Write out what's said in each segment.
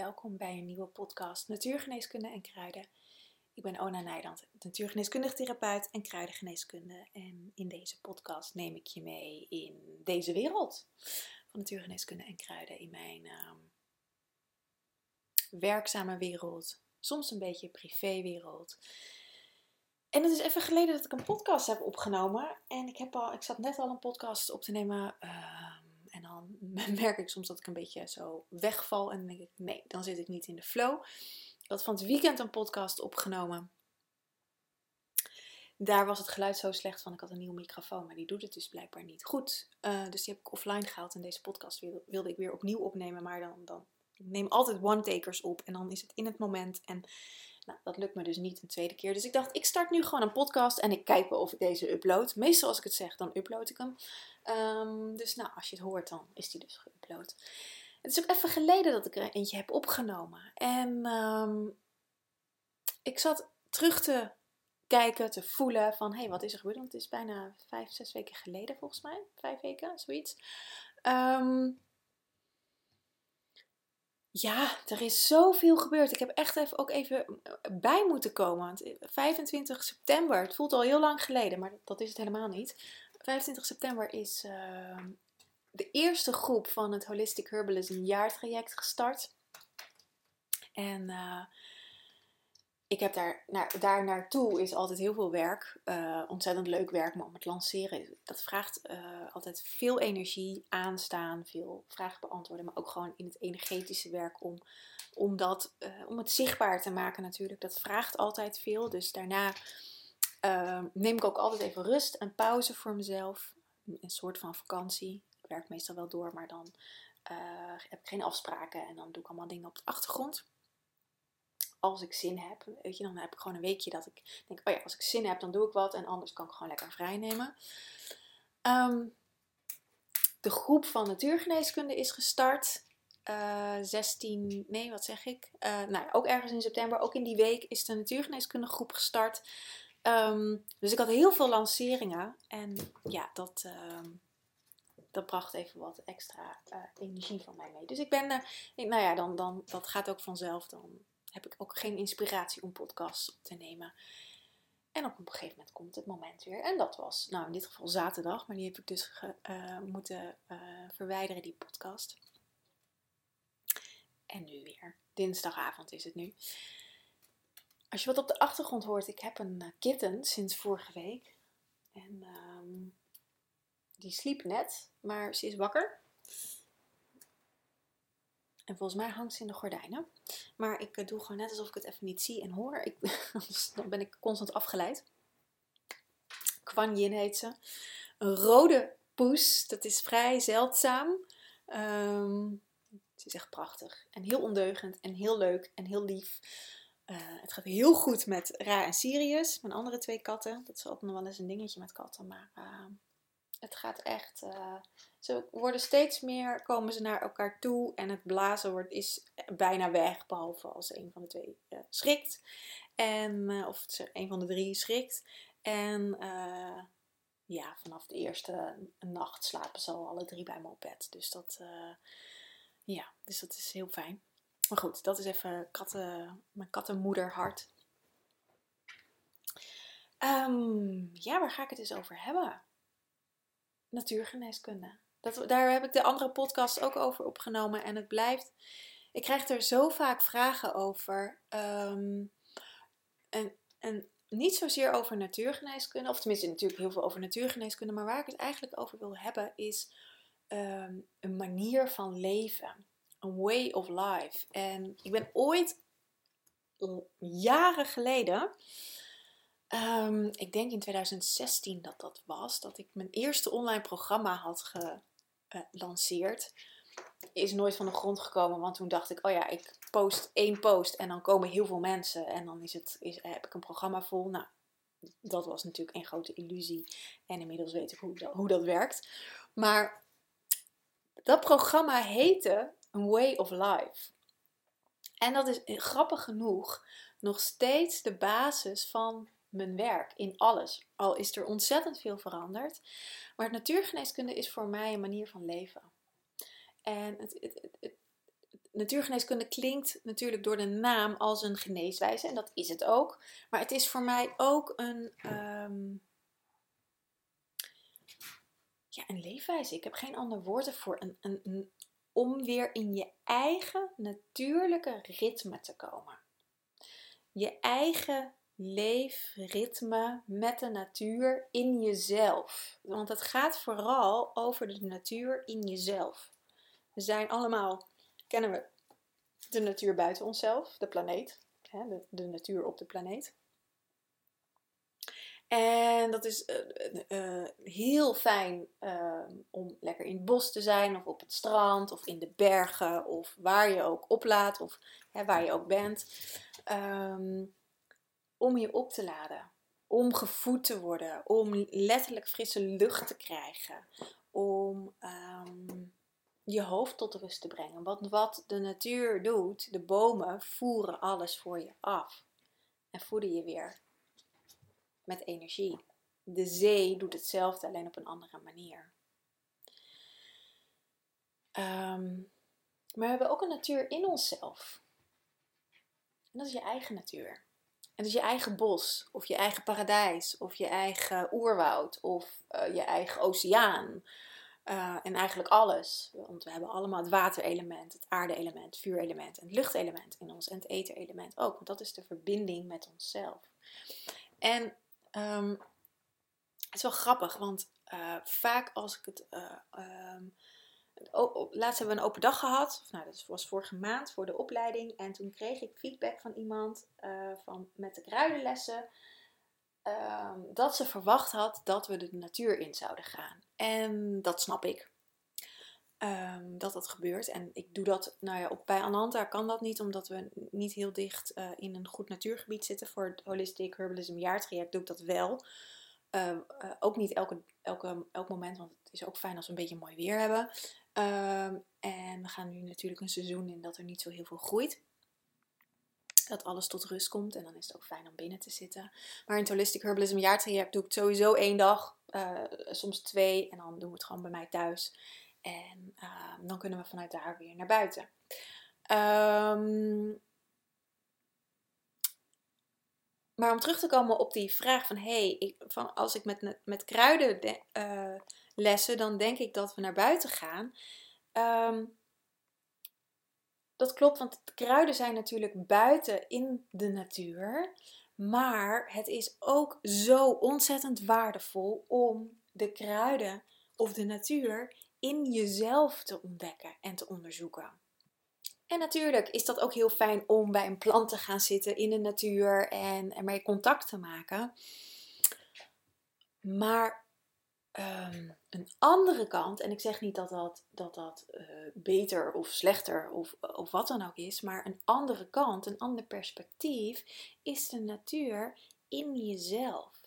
welkom bij een nieuwe podcast Natuurgeneeskunde en Kruiden. Ik ben Ona Nijdand, natuurgeneeskundig therapeut en kruidengeneeskunde. En in deze podcast neem ik je mee in deze wereld van natuurgeneeskunde en kruiden. In mijn ehm, werkzame wereld, soms een beetje privéwereld. En het is even geleden dat ik een podcast heb opgenomen. En ik, heb al, ik zat net al een podcast op te nemen. Ehm, en dan merk ik soms dat ik een beetje zo wegval. En dan denk ik, nee, dan zit ik niet in de flow. Ik had van het weekend een podcast opgenomen. Daar was het geluid zo slecht van. Ik had een nieuwe microfoon, maar die doet het dus blijkbaar niet goed. Uh, dus die heb ik offline gehaald. En deze podcast wilde, wilde ik weer opnieuw opnemen. Maar dan, dan ik neem altijd one-takers op. En dan is het in het moment. En nou, dat lukt me dus niet een tweede keer. Dus ik dacht, ik start nu gewoon een podcast en ik kijk wel of ik deze upload. Meestal als ik het zeg, dan upload ik hem. Um, dus nou, als je het hoort, dan is die dus geüpload. Het is ook even geleden dat ik er eentje heb opgenomen. En um, ik zat terug te kijken, te voelen van, hey, wat is er gebeurd? Want het is bijna vijf, zes weken geleden volgens mij. Vijf weken, zoiets. Um, ja, er is zoveel gebeurd. Ik heb echt even, ook even bij moeten komen. 25 september, het voelt al heel lang geleden, maar dat is het helemaal niet. 25 september is uh, de eerste groep van het Holistic Herbalism jaartraject gestart. En uh, ik heb daar, naar, daar naartoe is altijd heel veel werk. Uh, ontzettend leuk werk, maar om het lanceren, dat vraagt uh, altijd veel energie, aanstaan, veel vragen beantwoorden. Maar ook gewoon in het energetische werk om, om, dat, uh, om het zichtbaar te maken natuurlijk. Dat vraagt altijd veel. Dus daarna neem ik ook altijd even rust en pauze voor mezelf. Een soort van vakantie. Ik werk meestal wel door, maar dan heb ik geen afspraken. En dan doe ik allemaal dingen op de achtergrond als ik zin heb. Weet je, dan heb ik gewoon een weekje dat ik denk, oh ja, als ik zin heb, dan doe ik wat. En anders kan ik gewoon lekker vrij nemen. Um, de groep van natuurgeneeskunde is gestart. Uh, eh, 16, nee, wat zeg ik? Uh, nou, ook ergens in september, ook in die week, is de natuurgeneeskunde groep gestart. Um, dus ik had heel veel lanceringen. En ja, dat, uh, dat bracht even wat extra uh, energie van mij mee. Dus ik ben, nou ja, dan, dan, dat gaat ook vanzelf. Dan heb ik ook geen inspiratie om podcasts op te nemen. En op een gegeven moment komt het moment weer. En dat was, nou in dit geval zaterdag, maar die heb ik dus ge, uh, moeten uh, verwijderen, die podcast. En nu weer. Dinsdagavond is het nu. Als je wat op de achtergrond hoort, ik heb een uh, kitten sinds vorige week. En um, die sliep net, maar ze is wakker. En volgens mij hangt ze in de gordijnen. Maar ik eh, doe gewoon net alsof ik het even niet zie en hoor. Ik, dan ben ik constant afgeleid. Kwan Yin heet ze. Een rode poes. Dat is vrij zeldzaam. Um, ze is echt prachtig. En heel ondeugend. En heel leuk. En heel lief. Uh, het gaat heel goed met Ra en Sirius. Mijn andere twee katten. Dat is altijd nog wel eens een dingetje met katten. Maar uh, het gaat echt. Uh, ze worden steeds meer, komen ze naar elkaar toe en het blazen wordt, is bijna weg, behalve als een van de twee uh, schrikt. En, uh, of een van de drie schrikt. En ja, vanaf de eerste nacht slapen ze al alle drie bij me op bed. Dus dat, ja, dus dat is heel fijn. Maar goed, dat is even katten, mijn kattenmoederhart. Um, ja, waar ga ik het eens over hebben? Natuurgeneeskunde. Dat, daar heb ik de andere podcast ook over opgenomen. En het blijft. Ik krijg er zo vaak vragen over. Um, en, en niet zozeer over natuurgeneeskunde. Of tenminste, natuurlijk heel veel over natuurgeneeskunde. Maar waar ik het eigenlijk over wil hebben is um, een manier van leven. Een way of life. En ik ben ooit, jaren geleden, Um, ik denk in 2016 dat dat was, dat ik mijn eerste online programma had gelanceerd. Is nooit van de grond gekomen, want toen dacht ik, oh ja, ik post één post en dan komen heel veel mensen en dan is het, is, heb ik een programma vol. Nou, dat was natuurlijk een grote illusie en inmiddels weet ik hoe dat, hoe dat werkt. Maar dat programma heette A Way of Life. En dat is grappig genoeg nog steeds de basis van mijn werk, in alles. Al is er ontzettend veel veranderd. Maar natuurgeneeskunde is voor mij een manier van leven. En het, het, natuurgeneeskunde klinkt natuurlijk door de naam als een geneeswijze. En dat is het ook. Maar het is voor mij ook een, ehm, ja, een leefwijze. Ik heb geen ander woord ervoor. Een, een, een, om weer in je eigen natuurlijke ritme te komen. Je eigen leefritme met de natuur in jezelf. Want het gaat vooral over de natuur in jezelf. We zijn allemaal, kennen we de natuur buiten onszelf, de planeet, de, de natuur op de planeet. En dat is uh, heel fijn om lekker in het bos te zijn, of op het strand, of in de bergen, of waar je ook oplaat, of hè, waar je ook bent. Um, om je op te laden, om gevoed te worden, om letterlijk frisse lucht te krijgen, om um, je hoofd tot rust te brengen. Want wat de natuur doet, de bomen voeren alles voor je af en voeden je weer met energie. De zee doet hetzelfde, alleen op een andere manier. Um, maar we hebben ook een natuur in onszelf. En dat is je eigen natuur. En is je eigen bos, of je eigen paradijs, of je eigen oerwoud, of uh, je eigen oceaan. Uh, en eigenlijk alles. Want we hebben allemaal het waterelement, het aarde-element, het vuurelement en het luchtelement in ons. En het eterelement ook. Want dat is de verbinding met onszelf. En um, het is wel grappig, want uh, vaak als ik het. Um, laatst hebben we een open dag gehad. Nou, dat was vorige maand voor de opleiding. En toen kreeg ik feedback van iemand uh, van, met de kruidenlessen. Um, dat ze verwacht had dat we de natuur in zouden gaan. En dat snap ik. Um, dat dat gebeurt. En ik doe dat, nou ja, op, bij Ananta kan dat niet, omdat we niet heel dicht uh, in een goed natuurgebied zitten. Voor het Holistic Herbalism jaartraject doe ik dat wel. Uh, uh, ook niet elke, elke, elk moment, want het is ook fijn als we een beetje mooi weer hebben. Um, en we gaan nu natuurlijk een seizoen in dat er niet zo heel veel groeit. Dat alles tot rust komt en dan is het ook fijn om binnen te zitten. Maar in het Holistic Herbalism jaartraject doe ik sowieso één dag, uh, soms twee. En dan doen we het gewoon bij mij thuis. En uh, dan kunnen we vanuit daar weer naar buiten. Um, maar om terug te komen op die vraag van, hey, ik, van als ik met, met kruiden de, uh, lessen, dan denk ik dat we naar buiten gaan. Um, dat klopt, want kruiden zijn natuurlijk buiten in de natuur. Maar het is ook zo ontzettend waardevol om de kruiden of de natuur in jezelf te ontdekken en te onderzoeken. En natuurlijk is dat ook heel fijn om bij een plant te gaan zitten in de natuur en ermee contact te maken. Maar um, een andere kant, en ik zeg niet dat dat, dat, dat uh, beter of slechter of, of wat dan ook is, maar een andere kant, een ander perspectief, is de natuur in jezelf.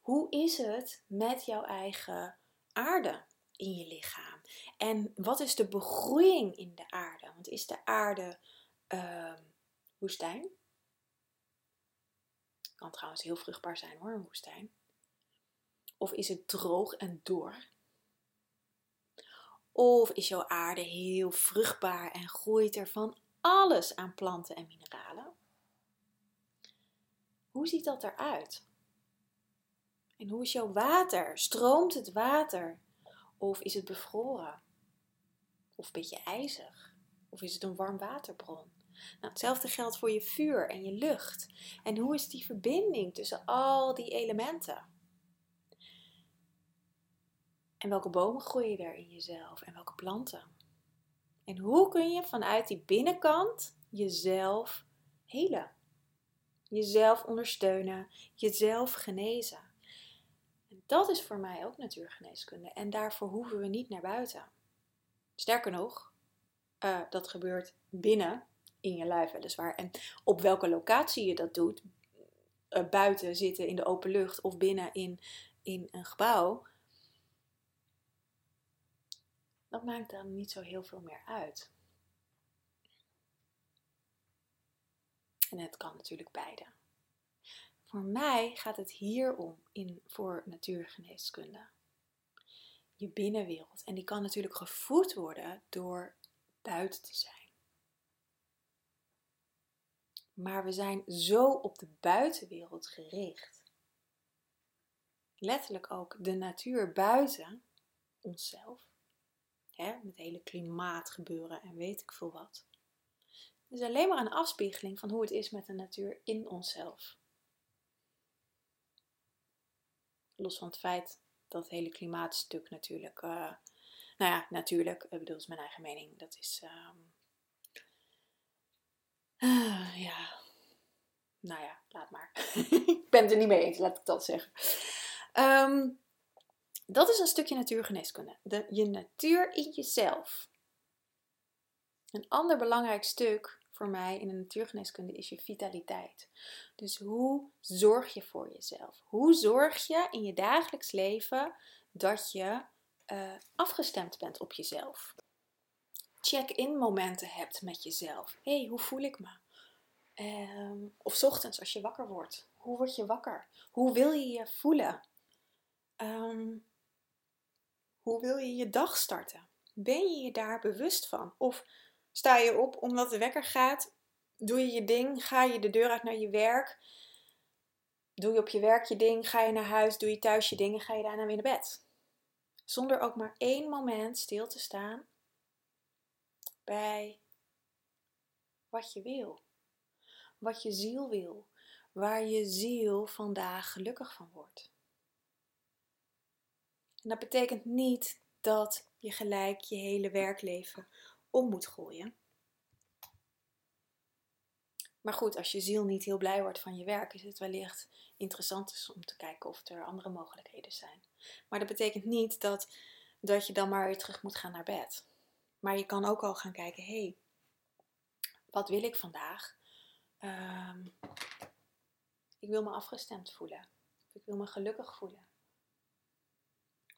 Hoe is het met jouw eigen aarde in je lichaam? En wat is de begroeiing in de aarde? Want is de aarde uh, woestijn? Kan trouwens heel vruchtbaar zijn hoor, een woestijn. Of is het droog en dor? Of is jouw aarde heel vruchtbaar en groeit er van alles aan planten en mineralen? Hoe ziet dat eruit? En hoe is jouw water? Stroomt het water? Of is het bevroren? Of een beetje ijzig? Of is het een warm waterbron? Nou, hetzelfde geldt voor je vuur en je lucht. En hoe is die verbinding tussen al die elementen? En welke bomen groeien er in jezelf en welke planten? En hoe kun je vanuit die binnenkant jezelf helen? Jezelf ondersteunen, jezelf genezen. En dat is voor mij ook natuurgeneeskunde. En daarvoor hoeven we niet naar buiten. Sterker nog, uh, dat gebeurt binnen in je lijf weliswaar. En op welke locatie je dat doet, uh, buiten zitten in de open lucht of binnen in, in een gebouw, dat maakt dan niet zo heel veel meer uit. En het kan natuurlijk beide. Voor mij gaat het hier om in, voor natuurgeneeskunde. Je binnenwereld. En die kan natuurlijk gevoed worden door buiten te zijn. Maar we zijn zo op de buitenwereld gericht. Letterlijk ook de natuur buiten onszelf. Hè, met hele klimaatgebeuren en weet ik veel wat. Het is alleen maar een afspiegeling van hoe het is met de natuur in onszelf. Los van het feit dat het hele klimaatstuk natuurlijk. Uh, nou ja, natuurlijk, ik bedoel, is mijn eigen mening. Dat is. Um, uh, ja. Nou ja, laat maar. ik ben het er niet mee eens, laat ik dat zeggen. Um, dat is een stukje natuurgeneeskunde. De, je natuur in jezelf. Een ander belangrijk stuk voor mij in de natuurgeneeskunde is je vitaliteit. Dus hoe zorg je voor jezelf? Hoe zorg je in je dagelijks leven dat je uh, afgestemd bent op jezelf? Check-in momenten hebt met jezelf. Hé, hey, hoe voel ik me? Um, of ochtends als je wakker wordt. Hoe word je wakker? Hoe wil je je voelen? Um, hoe wil je je dag starten? Ben je je daar bewust van? Of sta je op omdat de wekker gaat? Doe je je ding? Ga je de deur uit naar je werk? Doe je op je werk je ding? Ga je naar huis? Doe je thuis je dingen? Ga je daarna weer naar bed? Zonder ook maar één moment stil te staan bij wat je wil. Wat je ziel wil. Waar je ziel vandaag gelukkig van wordt. En dat betekent niet dat je gelijk je hele werkleven om moet gooien. Maar goed, als je ziel niet heel blij wordt van je werk, is het wellicht interessant om te kijken of er andere mogelijkheden zijn. Maar dat betekent niet dat, dat je dan maar weer terug moet gaan naar bed. Maar je kan ook al gaan kijken, hé, hey, wat wil ik vandaag? Um, ik wil me afgestemd voelen. Ik wil me gelukkig voelen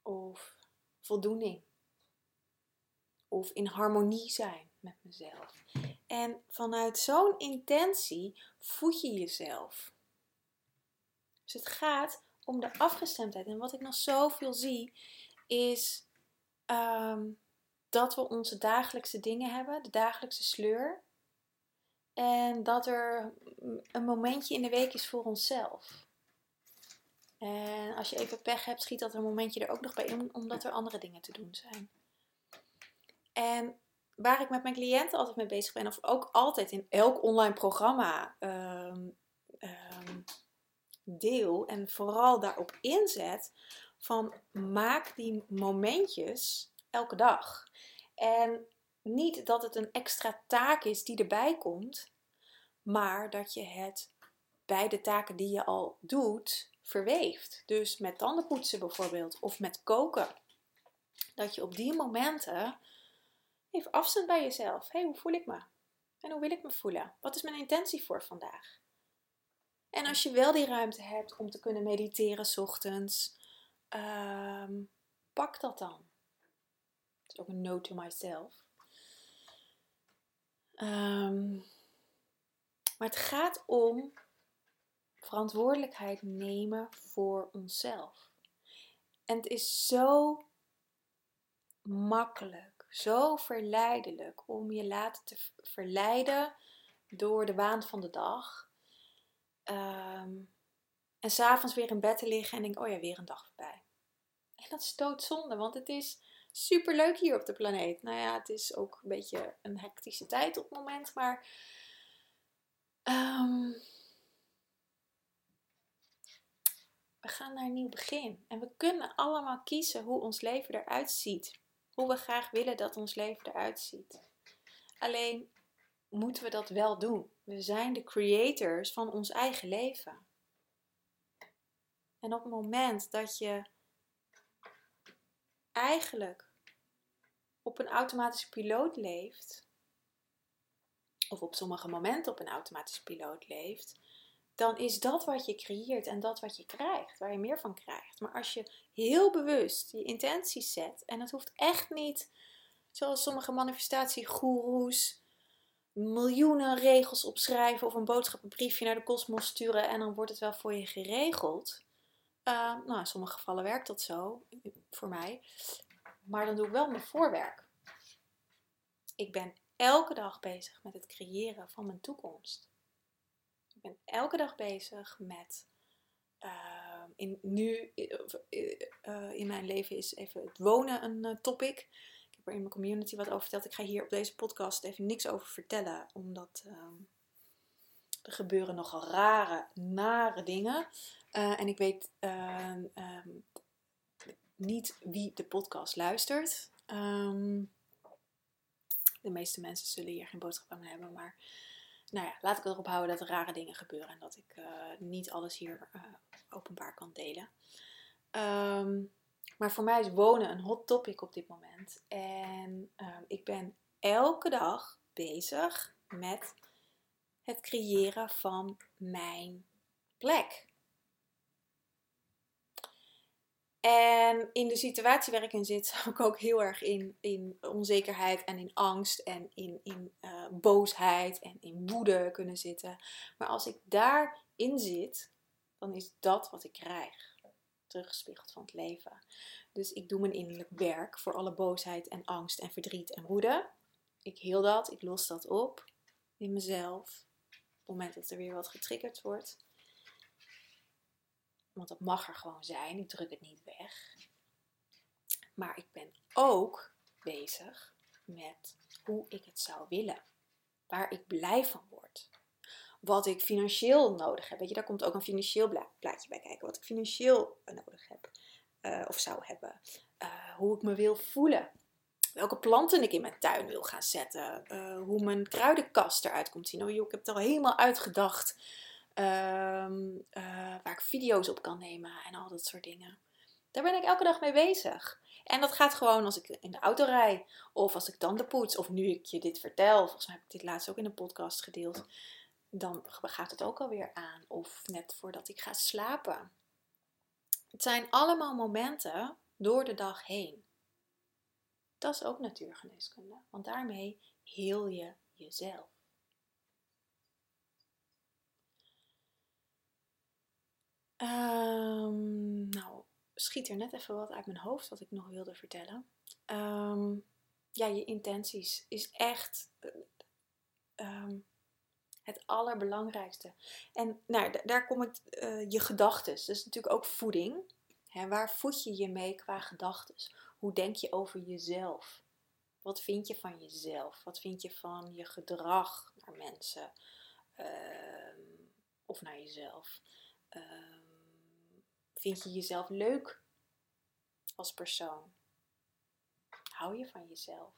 of voldoening of in harmonie zijn met mezelf. En vanuit zo'n intentie voed je jezelf. Dus het gaat om de afgestemdheid. En wat ik nog zoveel zie, is ehm, dat we onze dagelijkse dingen hebben, de dagelijkse sleur. En dat er een momentje in de week is voor onszelf. En als je even pech hebt, schiet dat een momentje er ook nog bij in, omdat er andere dingen te doen zijn. En waar ik met mijn cliënten altijd mee bezig ben, of ook altijd in elk online programma um, um, deel en vooral daarop inzet, van maak die momentjes elke dag. En niet dat het een extra taak is die erbij komt, maar dat je het bij de taken die je al doet verweeft. Dus met tandenpoetsen bijvoorbeeld of met koken. Dat je op die momenten even afstand bij jezelf. Hey, hoe voel ik me? En hoe wil ik me voelen? Wat is mijn intentie voor vandaag? En als je wel die ruimte hebt om te kunnen mediteren s ochtends, ehm, pak dat dan. Dat is ook een note to myself. Um, maar het gaat om verantwoordelijkheid nemen voor onszelf. En het is zo makkelijk, zo verleidelijk om je laten te verleiden door de waan van de dag. Um, en s'avonds weer in bed te liggen en denk, oh ja, weer een dag voorbij. En dat is doodzonde, want het is super leuk hier op de planeet. Nou ja, het is ook een beetje een hectische tijd op het moment, maar um, We gaan naar een nieuw begin. En we kunnen allemaal kiezen hoe ons leven eruit ziet. Hoe we graag willen dat ons leven eruit ziet. Alleen moeten we dat wel doen. We zijn de creators van ons eigen leven. En op het moment dat je eigenlijk op een automatische piloot leeft, of op sommige momenten op een automatische piloot leeft, dan is dat wat je creëert en dat wat je krijgt, waar je meer van krijgt. Maar als je heel bewust je intenties zet, en dat hoeft echt niet zoals sommige manifestatiegoeroes miljoenen regels opschrijven of een boodschappenbriefje naar de kosmos sturen en dan wordt het wel voor je geregeld. Uh, nou, in sommige gevallen werkt dat zo, voor mij. Maar dan doe ik wel mijn voorwerk. Ik ben elke dag bezig met het creëren van mijn toekomst. Ben elke dag bezig met. ehm, in, nu uh, in mijn leven is even het wonen een uh, topic. Ik heb er in mijn community wat over verteld. Ik ga hier op deze podcast even niks over vertellen, omdat ehm, er gebeuren nogal rare, nare dingen. Uh, en ik weet um, niet wie de podcast luistert. De meeste mensen zullen hier geen boodschap aan hebben, maar nou ja, laat ik erop houden dat er rare dingen gebeuren en dat ik uh, niet alles hier uh, openbaar kan delen. Um, maar voor mij is wonen een hot topic op dit moment. En um, ik ben elke dag bezig met het creëren van mijn plek. En in de situatie waar ik in zit, zou ik ook heel erg in, in onzekerheid en in angst en in, in uh, boosheid en in woede kunnen zitten. Maar als ik daarin zit, dan is dat wat ik krijg. Teruggespiegeld van het leven. Dus ik doe mijn innerlijk werk voor alle boosheid en angst en verdriet en woede. Ik heel dat, ik los dat op in mezelf. Op het moment dat er weer wat getriggerd wordt. Want dat mag er gewoon zijn. Ik druk het niet weg. Maar ik ben ook bezig met hoe ik het zou willen. Waar ik blij van word. Wat ik financieel nodig heb. Weet je, daar komt ook een financieel plaatje bij kijken. Wat ik financieel nodig heb. Uh, of zou hebben. Uh, hoe ik me wil voelen. Welke planten ik in mijn tuin wil gaan zetten. Uh, hoe mijn kruidenkast eruit komt zien. Oh joh, ik heb het al helemaal uitgedacht. Um, uh, waar ik video's op kan nemen en al dat soort dingen. Daar ben ik elke dag mee bezig. En dat gaat gewoon als ik in de auto rij, of als ik tanden poets, of nu ik je dit vertel. Volgens mij heb ik dit laatst ook in een podcast gedeeld. Dan gaat het ook alweer aan. Of net voordat ik ga slapen. Het zijn allemaal momenten door de dag heen. Dat is ook natuurgeneeskunde, want daarmee heel je jezelf. Um, nou, schiet er net even wat uit mijn hoofd wat ik nog wilde vertellen. Um, ja, je intenties is echt um, het allerbelangrijkste. En nou, daar kom ik, uh, je gedachten. Is natuurlijk ook voeding. Hè, waar voed je je mee qua gedachten? Hoe denk je over jezelf? Wat vind je van jezelf? Wat vind je van je gedrag naar mensen? of naar jezelf? Vind je jezelf leuk als persoon? Hou je van jezelf?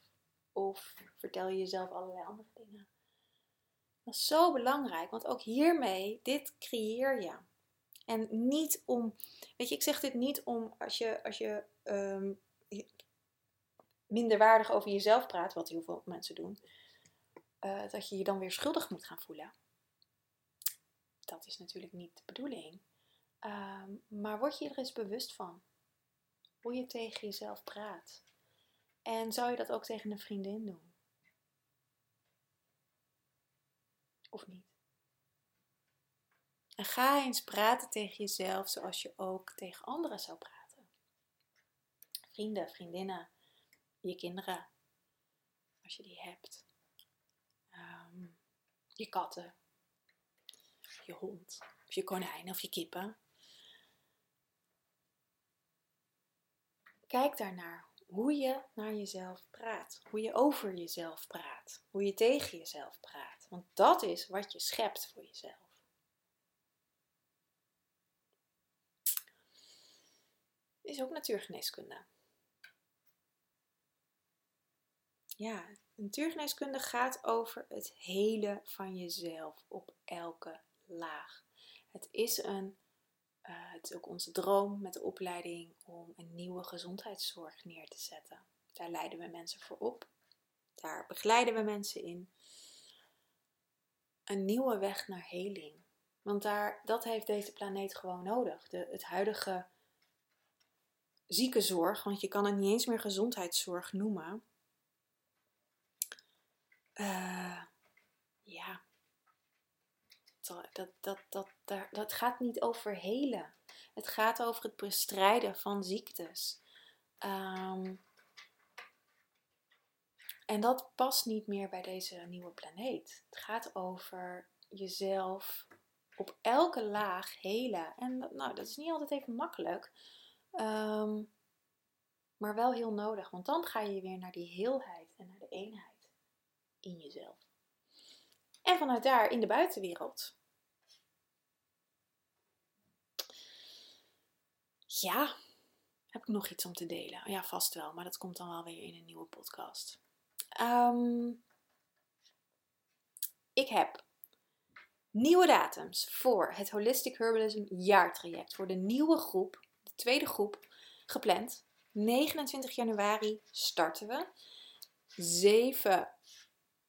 Of vertel je jezelf allerlei andere dingen? Dat is zo belangrijk, want ook hiermee, dit creëer je. En niet om, weet je, ik zeg dit niet om als je, als je um, minderwaardig over jezelf praat, wat heel veel mensen doen, uh, dat je je dan weer schuldig moet gaan voelen. Dat is natuurlijk niet de bedoeling. Um, maar word je er eens bewust van hoe je tegen jezelf praat. En zou je dat ook tegen een vriendin doen? Of niet? En ga eens praten tegen jezelf zoals je ook tegen anderen zou praten. Vrienden, vriendinnen, je kinderen, als je die hebt. Um, je katten, je hond, of je konijn of je kippen. Kijk daarnaar hoe je naar jezelf praat, hoe je over jezelf praat, hoe je tegen jezelf praat. Want dat is wat je schept voor jezelf. Is ook natuurgeneeskunde. Ja, natuurgeneeskunde gaat over het hele van jezelf op elke laag. Het is een uh, het is ook onze droom met de opleiding om een nieuwe gezondheidszorg neer te zetten. Daar leiden we mensen voor op. Daar begeleiden we mensen in. Een nieuwe weg naar heling. Want daar, dat heeft deze planeet gewoon nodig. De, het huidige ziekenzorg, want je kan het niet eens meer gezondheidszorg noemen. Uh, ja, dat, dat, dat, dat, gaat niet over helen. Het gaat over het bestrijden van ziektes. Um, en dat past niet meer bij deze nieuwe planeet. Het gaat over jezelf op elke laag helen. En dat, nou, dat is niet altijd even makkelijk. Ehm, maar wel heel nodig. Want dan ga je weer naar die heelheid en naar de eenheid in jezelf. En vanuit daar in de buitenwereld. Ja, heb ik nog iets om te delen? Ja, vast wel, maar dat komt dan wel weer in een nieuwe podcast. Ehm, ik heb nieuwe datums voor het Holistic Herbalism jaartraject. Voor de nieuwe groep, de tweede groep, gepland. 29 januari starten we. 7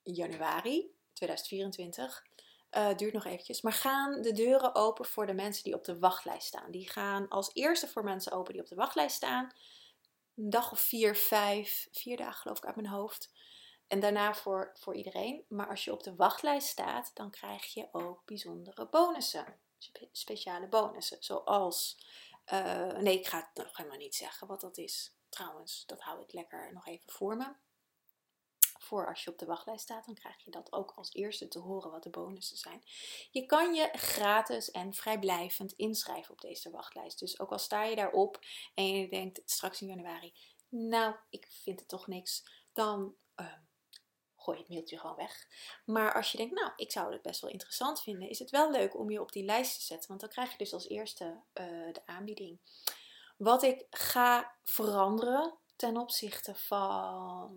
januari 2024. Uh, duurt nog eventjes. Maar gaan de deuren open voor de mensen die op de wachtlijst staan. Die gaan als eerste voor mensen open die op de wachtlijst staan. Een dag of vier, vijf, vier dagen geloof ik uit mijn hoofd. En daarna voor, voor iedereen. Maar als je op de wachtlijst staat, dan krijg je ook bijzondere bonussen. speciale bonussen. Zoals. Uh, nee, ik ga het nog helemaal niet zeggen wat dat is. Trouwens, dat hou ik lekker nog even voor me voor als je op de wachtlijst staat, dan krijg je dat ook als eerste te horen wat de bonussen zijn. Je kan je gratis en vrijblijvend inschrijven op deze wachtlijst. Dus ook al sta je daarop en je denkt straks in januari, nou, ik vind het toch niks, dan gooi je het mailtje gewoon weg. Maar als je denkt, nou, ik zou het best wel interessant vinden, is het wel leuk om je op die lijst te zetten. Want dan krijg je dus als eerste uh, de aanbieding. Wat ik ga veranderen ten opzichte van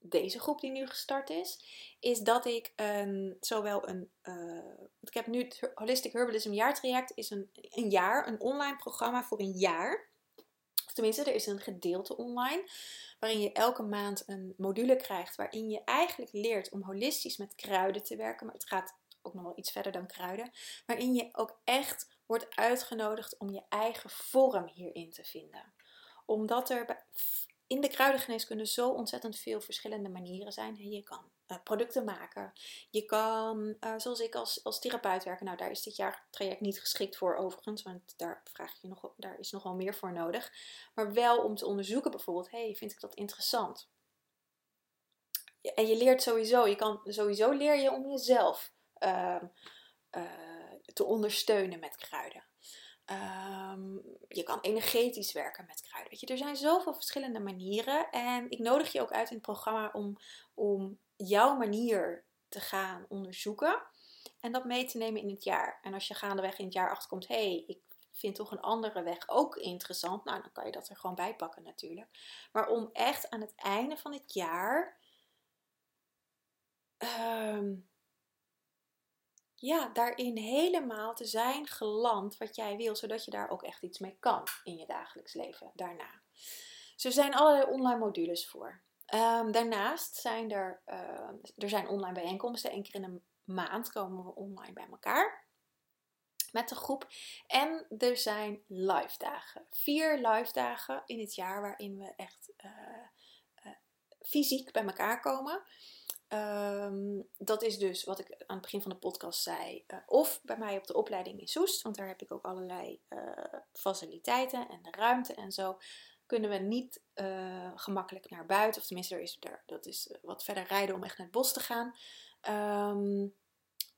deze groep die nu gestart is, is dat ik een, zowel een. Uh, ik heb nu het Holistic Herbalism jaartraject, is een, een jaar, een online programma voor een jaar. Of tenminste, er is een gedeelte online, waarin je elke maand een module krijgt, waarin je eigenlijk leert om holistisch met kruiden te werken. Maar het gaat ook nog wel iets verder dan kruiden. Waarin je ook echt wordt uitgenodigd om je eigen vorm hierin te vinden. Omdat er in de kruidengeneeskunde zo ontzettend veel verschillende manieren zijn. Je kan uh, producten maken. Je kan, uh, zoals ik als, als therapeut werken. Nou, daar is dit jaar traject niet geschikt voor overigens. Want daar, vraag je nog, daar is nog wel meer voor nodig. Maar wel om te onderzoeken bijvoorbeeld. hey, vind ik dat interessant? En je leert sowieso. Je kan, sowieso leer je om jezelf uh, te ondersteunen met kruiden. Um, je kan energetisch werken met kruiden. Weet je, er zijn zoveel verschillende manieren. En ik nodig je ook uit in het programma om, om jouw manier te gaan onderzoeken. En dat mee te nemen in het jaar. En als je gaandeweg in het jaar achterkomt, hé, hey, ik vind toch een andere weg ook interessant. Nou, dan kan je dat er gewoon bij pakken natuurlijk. Maar om echt aan het einde van het jaar um, ja, daarin helemaal te zijn geland wat jij wil, zodat je daar ook echt iets mee kan in je dagelijks leven daarna. Dus er zijn allerlei online modules voor. Um, daarnaast zijn er, uh, er zijn online bijeenkomsten. Eén keer in een maand komen we online bij elkaar met de groep. En er zijn live dagen. Vier live dagen in het jaar waarin we echt uh, uh, fysiek bij elkaar komen. Ehm, dat is dus wat ik aan het begin van de podcast zei. Uh, of bij mij op de opleiding in Soest, want daar heb ik ook allerlei uh, faciliteiten en de ruimte en zo. Kunnen we niet uh, gemakkelijk naar buiten, of tenminste, er is, daar, dat is wat verder rijden om echt naar het bos te gaan. Um,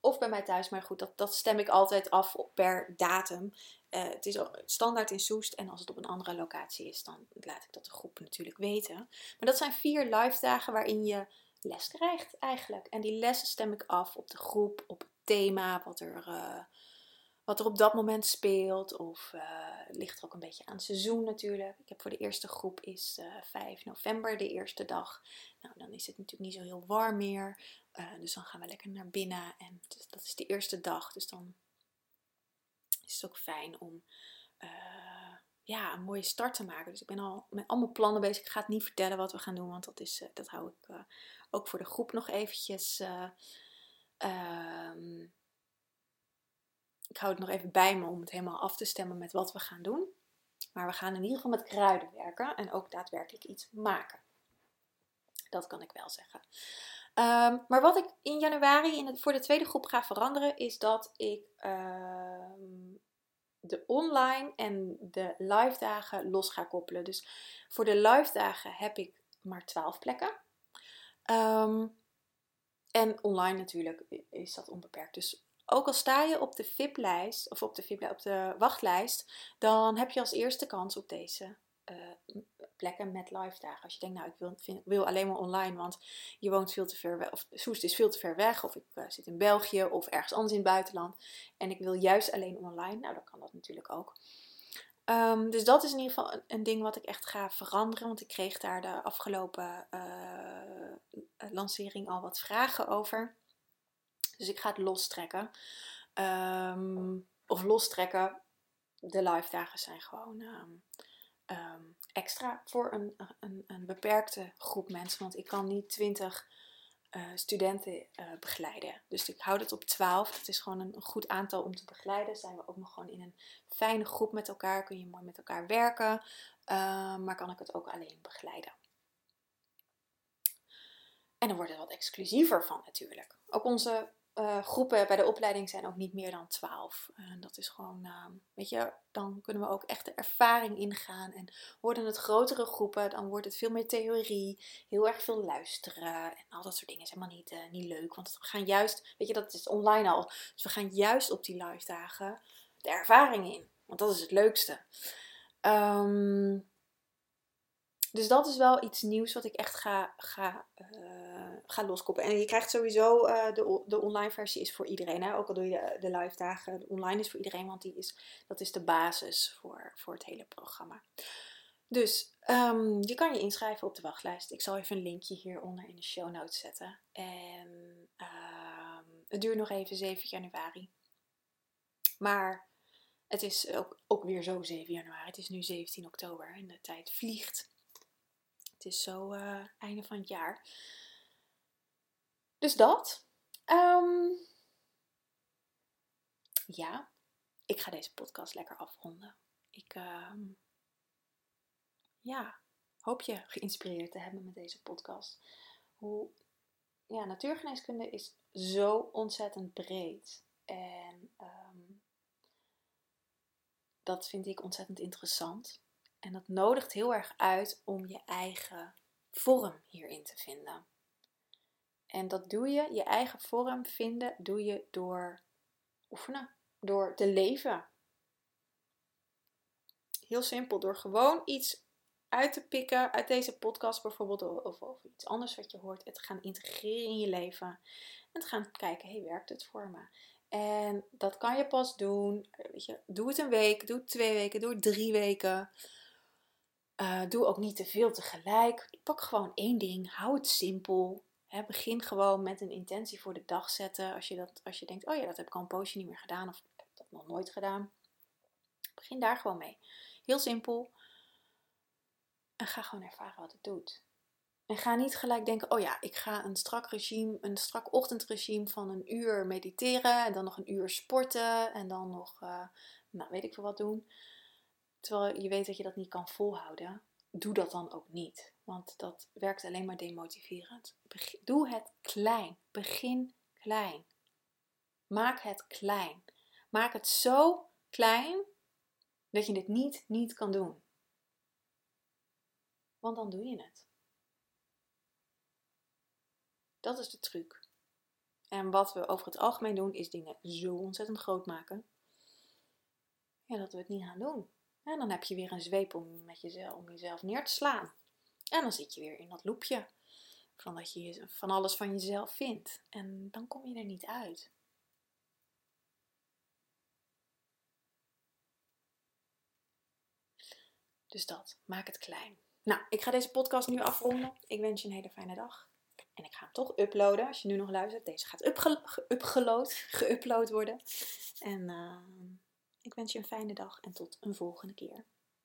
of bij mij thuis, maar goed, dat, dat stem ik altijd af per datum. het is standaard in Soest en als het op een andere locatie is, dan laat ik dat de groep natuurlijk weten. Maar dat zijn vier live dagen waarin je les krijgt eigenlijk. En die lessen stem ik af op de groep, op het thema, wat er, uh, wat er op dat moment speelt. Of uh, ligt er ook een beetje aan het seizoen natuurlijk. Ik heb voor de eerste groep is uh, eh, 5 november de eerste dag. Nou, dan is het natuurlijk niet zo heel warm meer. dus dan gaan we lekker naar binnen. En dus dat is de eerste dag. Dus dan is het ook fijn om ja, een mooie start te maken. Dus ik ben al met allemaal plannen bezig. Ik ga het niet vertellen wat we gaan doen, want dat, is, dat hou ik ook voor de groep nog eventjes. Uh, ik hou het nog even bij me om het helemaal af te stemmen met wat we gaan doen. Maar we gaan in ieder geval met kruiden werken en ook daadwerkelijk iets maken. Dat kan ik wel zeggen. Um, maar wat ik in januari in voor de tweede groep ga veranderen, is dat ik um, de online en de live dagen los ga koppelen. Dus voor de live dagen heb ik maar 12 plekken. Um, en online natuurlijk is dat onbeperkt. Dus ook al sta je op de VIP-lijst of op de, op de wachtlijst, dan heb je als eerste kans op deze uh, plekken met live dagen. Als je denkt, nou, ik wil, wil alleen maar online, want je woont veel te ver weg, of Soest is veel te ver weg, of ik uh, zit in België of ergens anders in het buitenland en ik wil juist alleen online, nou, dan kan dat natuurlijk ook. Um, dus dat is in ieder geval een, ding wat ik echt ga veranderen, want ik kreeg daar de afgelopen uh, lancering al wat vragen over. Dus ik ga het lostrekken. Um, of lostrekken. De live dagen zijn gewoon um, um, extra voor een, een, een, beperkte groep mensen. Want ik kan niet 20 uh, studenten uh, begeleiden. Dus ik houd het op 12. Dat is gewoon een, goed aantal om te begeleiden. Zijn we ook nog gewoon in een fijne groep met elkaar. Kun je mooi met elkaar werken. Maar kan ik het ook alleen begeleiden. En dan wordt het wat exclusiever van natuurlijk. Ook onze uh, groepen bij de opleiding zijn ook niet meer dan 12. En dat is gewoon, uh, weet je, dan kunnen we ook echt de ervaring ingaan. En worden het grotere groepen, dan wordt het veel meer theorie, heel erg veel luisteren. En al dat soort dingen is helemaal niet, uh, niet leuk. Want we gaan juist, weet je, dat is online al. Dus we gaan juist op die live dagen de ervaring in. Want dat is het leukste. Um, dus dat is wel iets nieuws wat ik echt ga, ga, ga loskoppelen. En je krijgt sowieso, uh, de, de online versie is voor iedereen. Hè? Ook al doe je de, live dagen, online is voor iedereen. Want die is, dat is de basis voor, voor het hele programma. Dus um, je kan je inschrijven op de wachtlijst. Ik zal even een linkje hieronder in de show notes zetten. En um, het duurt nog even 7 januari. Maar het is ook, ook weer zo 7 januari. Het is nu 17 oktober en de tijd vliegt. Het is zo uh, einde van het jaar. Dus dat. Um, ja, ik ga deze podcast lekker afronden. Ik um, ja, hoop je geïnspireerd te hebben met deze podcast. Hoe, ja, natuurgeneeskunde is zo ontzettend breed. En um, dat vind ik ontzettend interessant. En dat nodigt heel erg uit om je eigen vorm hierin te vinden. En dat doe je, je eigen vorm vinden, doe je door oefenen, door te leven. Heel simpel, door gewoon iets uit te pikken uit deze podcast bijvoorbeeld, of, of iets anders wat je hoort, het gaan integreren in je leven. En te gaan kijken, hey, werkt het voor me? En dat kan je pas doen, weet je, doe het een week, doe het twee weken, doe het drie weken. Uh, doe ook niet te veel tegelijk. Pak gewoon één ding. Hou het simpel. Begin gewoon met een intentie voor de dag zetten. Als je, dat, als je denkt, oh ja, dat heb ik al een poosje niet meer gedaan. Of heb dat nog nooit gedaan. Begin daar gewoon mee. Heel simpel. En ga gewoon ervaren wat het doet. En ga niet gelijk denken, oh ja, ik ga een strak regime, een strak ochtendregime van een uur mediteren. En dan nog een uur sporten. En dan nog, uh, nou weet ik veel wat doen terwijl je weet dat je dat niet kan volhouden, doe dat dan ook niet. Want dat werkt alleen maar demotiverend. Doe het klein. Begin klein. Maak het klein. Maak het zo klein dat je het niet niet kan doen. Want dan doe je het. Dat is de truc. En wat we over het algemeen doen, is dingen zo ontzettend groot maken. Ja, dat we het niet gaan doen. En dan heb je weer een zweep om, met jezelf, om jezelf neer te slaan. En dan zit je weer in dat loopje van dat je van alles van jezelf vindt. En dan kom je er niet uit. Dus dat, maak het klein. Nou, ik ga deze podcast nu afronden. Ik wens je een hele fijne dag. En ik ga hem toch uploaden. Als je nu nog luistert, deze gaat geüpload worden. En uh, ik wens je een fijne dag en tot een volgende keer.